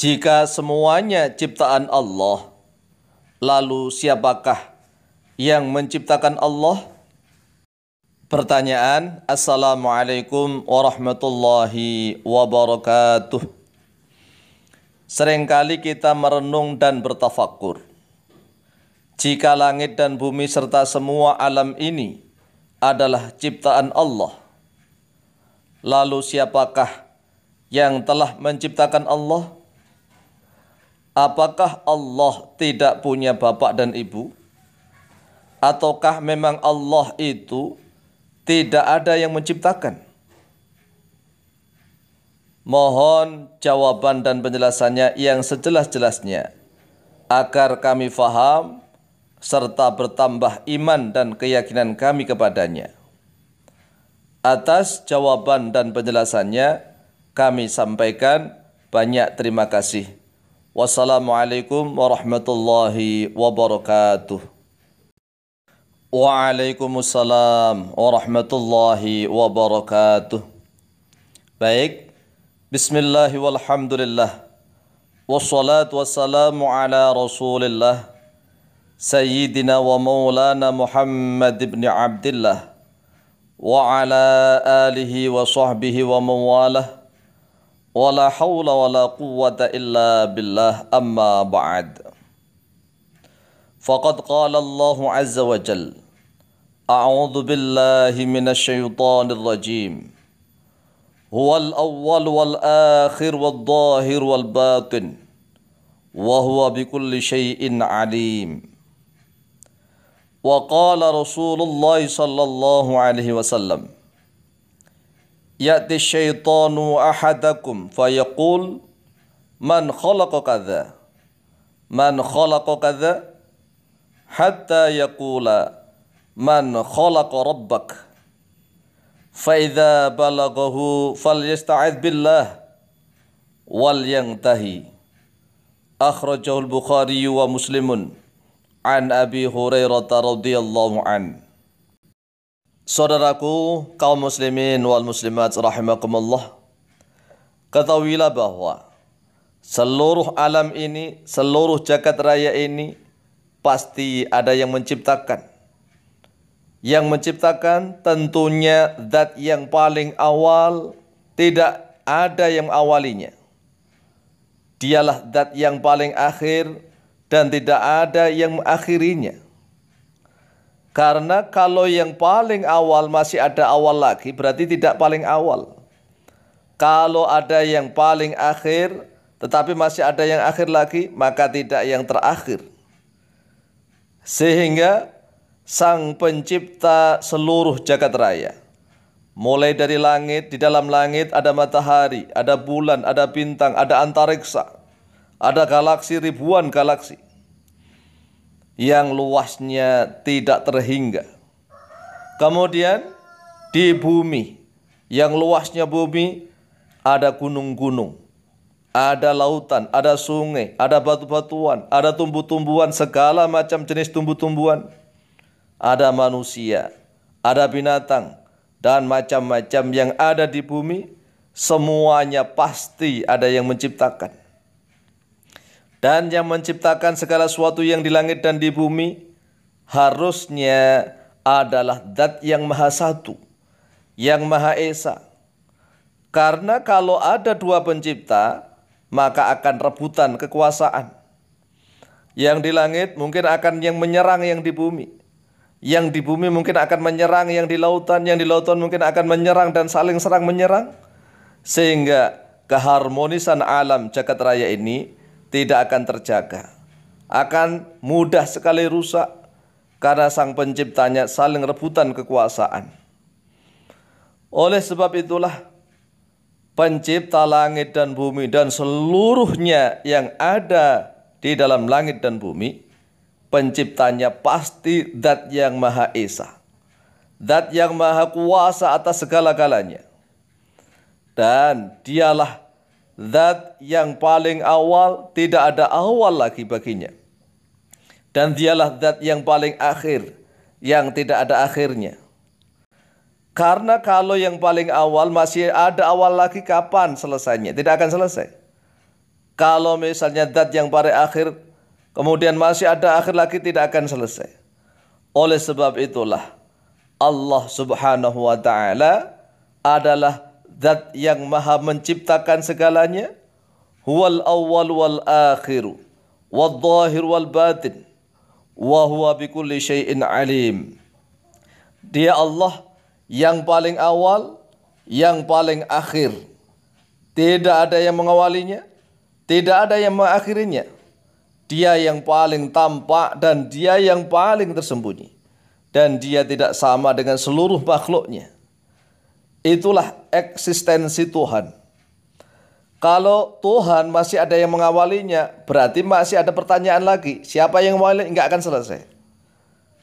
Jika semuanya ciptaan Allah, lalu siapakah yang menciptakan Allah? Pertanyaan Assalamualaikum warahmatullahi wabarakatuh Seringkali kita merenung dan bertafakur Jika langit dan bumi serta semua alam ini adalah ciptaan Allah Lalu siapakah yang telah menciptakan Allah? Apakah Allah tidak punya bapak dan ibu? Ataukah memang Allah itu tidak ada yang menciptakan. Mohon jawaban dan penjelasannya yang sejelas-jelasnya agar kami faham serta bertambah iman dan keyakinan kami kepadanya. Atas jawaban dan penjelasannya kami sampaikan banyak terima kasih. Wassalamualaikum warahmatullahi wabarakatuh. Waalaikumsalam warahmatullahi wabarakatuh. Baik, bismillah walhamdulillah. Wassalatu wassalamu ala rasulillah. Sayyidina wa maulana Muhammad ibn Abdullah. Wa ala alihi wa sahbihi wa mawalah. Hawla wa la quwwata illa billah amma ba'd. فقد قال الله عز وجل أعوذ بالله من الشيطان الرجيم هو الأول والآخر والظاهر والباطن وهو بكل شيء عليم وقال رسول الله صلى الله عليه وسلم ya'ti syaitanu ahadakum fayaqul man khalaqa kadza? Man khalaqa kadza? Hatta yaqula man khalaqa rabbak? Fa idza balagahu falyasta'iz billah wal yantahi akhrajahu al-bukhari wa muslimun. An abi hurairah radhiyallahu anhu Saudaraku kaum muslimin wal muslimat rahimakumullah ketahuilah bahwa seluruh alam ini seluruh jagat raya ini pasti ada yang menciptakan yang menciptakan tentunya zat yang paling awal tidak ada yang awalinya. Dialah zat yang paling akhir dan tidak ada yang mengakhirinya. Karena kalau yang paling awal masih ada awal lagi berarti tidak paling awal. Kalau ada yang paling akhir tetapi masih ada yang akhir lagi maka tidak yang terakhir. Sehingga Sang pencipta seluruh jagat raya. Mulai dari langit, di dalam langit ada matahari, ada bulan, ada bintang, ada antariksa, ada galaksi, ribuan galaksi. Yang luasnya tidak terhingga. Kemudian di bumi, yang luasnya bumi ada gunung-gunung, ada lautan, ada sungai, ada batu-batuan, ada tumbuh-tumbuhan, segala macam jenis tumbuh-tumbuhan ada manusia, ada binatang, dan macam-macam yang ada di bumi, semuanya pasti ada yang menciptakan. Dan yang menciptakan segala sesuatu yang di langit dan di bumi, harusnya adalah dat yang maha satu, yang maha esa. Karena kalau ada dua pencipta, maka akan rebutan kekuasaan. Yang di langit mungkin akan yang menyerang yang di bumi yang di bumi mungkin akan menyerang yang di lautan, yang di lautan mungkin akan menyerang dan saling serang menyerang. Sehingga keharmonisan alam jagat raya ini tidak akan terjaga. Akan mudah sekali rusak karena sang penciptanya saling rebutan kekuasaan. Oleh sebab itulah pencipta langit dan bumi dan seluruhnya yang ada di dalam langit dan bumi penciptanya pasti dat yang maha esa. Dat yang maha kuasa atas segala-galanya. Dan dialah zat yang paling awal, tidak ada awal lagi baginya. Dan dialah zat yang paling akhir, yang tidak ada akhirnya. Karena kalau yang paling awal masih ada awal lagi kapan selesainya? Tidak akan selesai. Kalau misalnya dat yang paling akhir, kemudian masih ada akhir lagi tidak akan selesai. Oleh sebab itulah Allah Subhanahu wa taala adalah zat yang maha menciptakan segalanya. Huwal awwal wal akhir wal zahir wal batin wa huwa bikulli syai'in alim. Dia Allah yang paling awal, yang paling akhir. Tidak ada yang mengawalinya, tidak ada yang mengakhirinya. Dia yang paling tampak dan dia yang paling tersembunyi. Dan dia tidak sama dengan seluruh makhluknya. Itulah eksistensi Tuhan. Kalau Tuhan masih ada yang mengawalinya, berarti masih ada pertanyaan lagi. Siapa yang mengawali? Enggak akan selesai.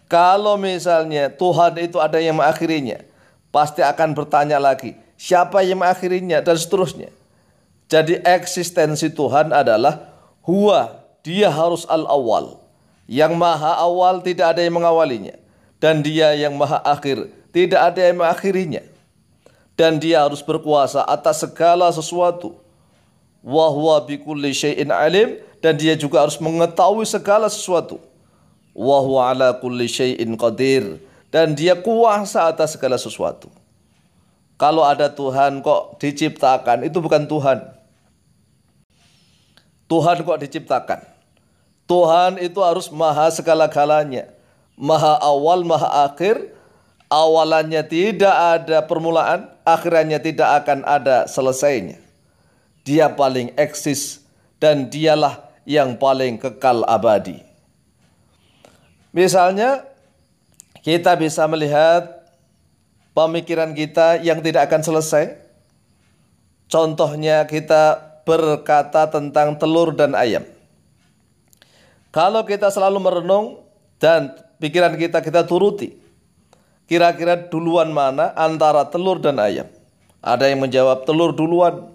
Kalau misalnya Tuhan itu ada yang mengakhirinya, pasti akan bertanya lagi. Siapa yang mengakhirinya? Dan seterusnya. Jadi eksistensi Tuhan adalah huwa, dia harus al-awwal. Yang maha awal tidak ada yang mengawalinya. Dan dia yang maha akhir, tidak ada yang mengakhirinya. Dan dia harus berkuasa atas segala sesuatu wa huwa bikulli alim dan dia juga harus mengetahui segala sesuatu. Wa huwa ala kulli syai'in qadir dan dia kuasa atas segala sesuatu. Kalau ada Tuhan kok diciptakan itu bukan Tuhan. Tuhan kok diciptakan. Tuhan itu harus maha segala-galanya. Maha awal, maha akhir. Awalannya tidak ada permulaan, akhirannya tidak akan ada selesainya. Dia paling eksis dan dialah yang paling kekal abadi. Misalnya kita bisa melihat pemikiran kita yang tidak akan selesai. Contohnya kita berkata tentang telur dan ayam. Kalau kita selalu merenung dan pikiran kita kita turuti, kira-kira duluan mana antara telur dan ayam? Ada yang menjawab telur duluan,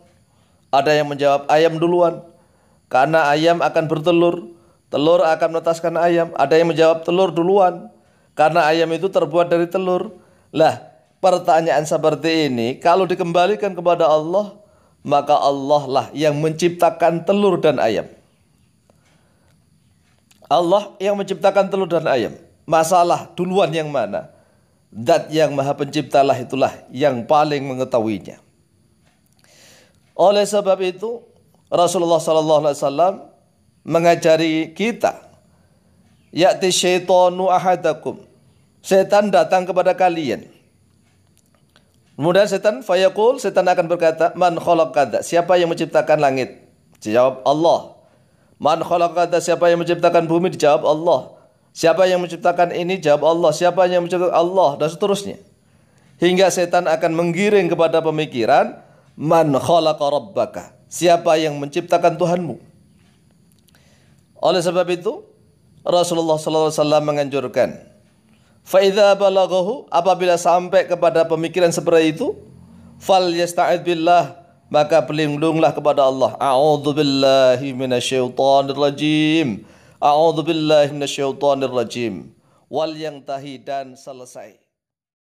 ada yang menjawab ayam duluan. Karena ayam akan bertelur. Telur akan menetaskan ayam. Ada yang menjawab telur duluan. Karena ayam itu terbuat dari telur. Lah, pertanyaan seperti ini kalau dikembalikan kepada Allah, maka Allah lah yang menciptakan telur dan ayam. Allah yang menciptakan telur dan ayam. Masalah duluan yang mana? Dat yang maha penciptalah itulah yang paling mengetahuinya. Oleh sebab itu Rasulullah sallallahu alaihi wasallam mengajari kita ya'ti syaitanu ahadakum. Setan datang kepada kalian. Kemudian setan fayaqul setan akan berkata man khalaqada siapa yang menciptakan langit? Dijawab Allah. Man khalaqada siapa yang menciptakan bumi? Dijawab Allah siapa yang menciptakan ini jawab Allah siapa yang menciptakan Allah dan seterusnya hingga setan akan menggiring kepada pemikiran Man khalaqa rabbaka. Siapa yang menciptakan Tuhanmu? Oleh sebab itu, Rasulullah SAW menganjurkan, Fa'idha balaghahu, apabila sampai kepada pemikiran seperti itu, fal yasta'id billah, maka berlindunglah kepada Allah. A'udzu billahi minasyaitonir rajim. A'udzu billahi minasyaitonir rajim. Wal yang tahi dan selesai.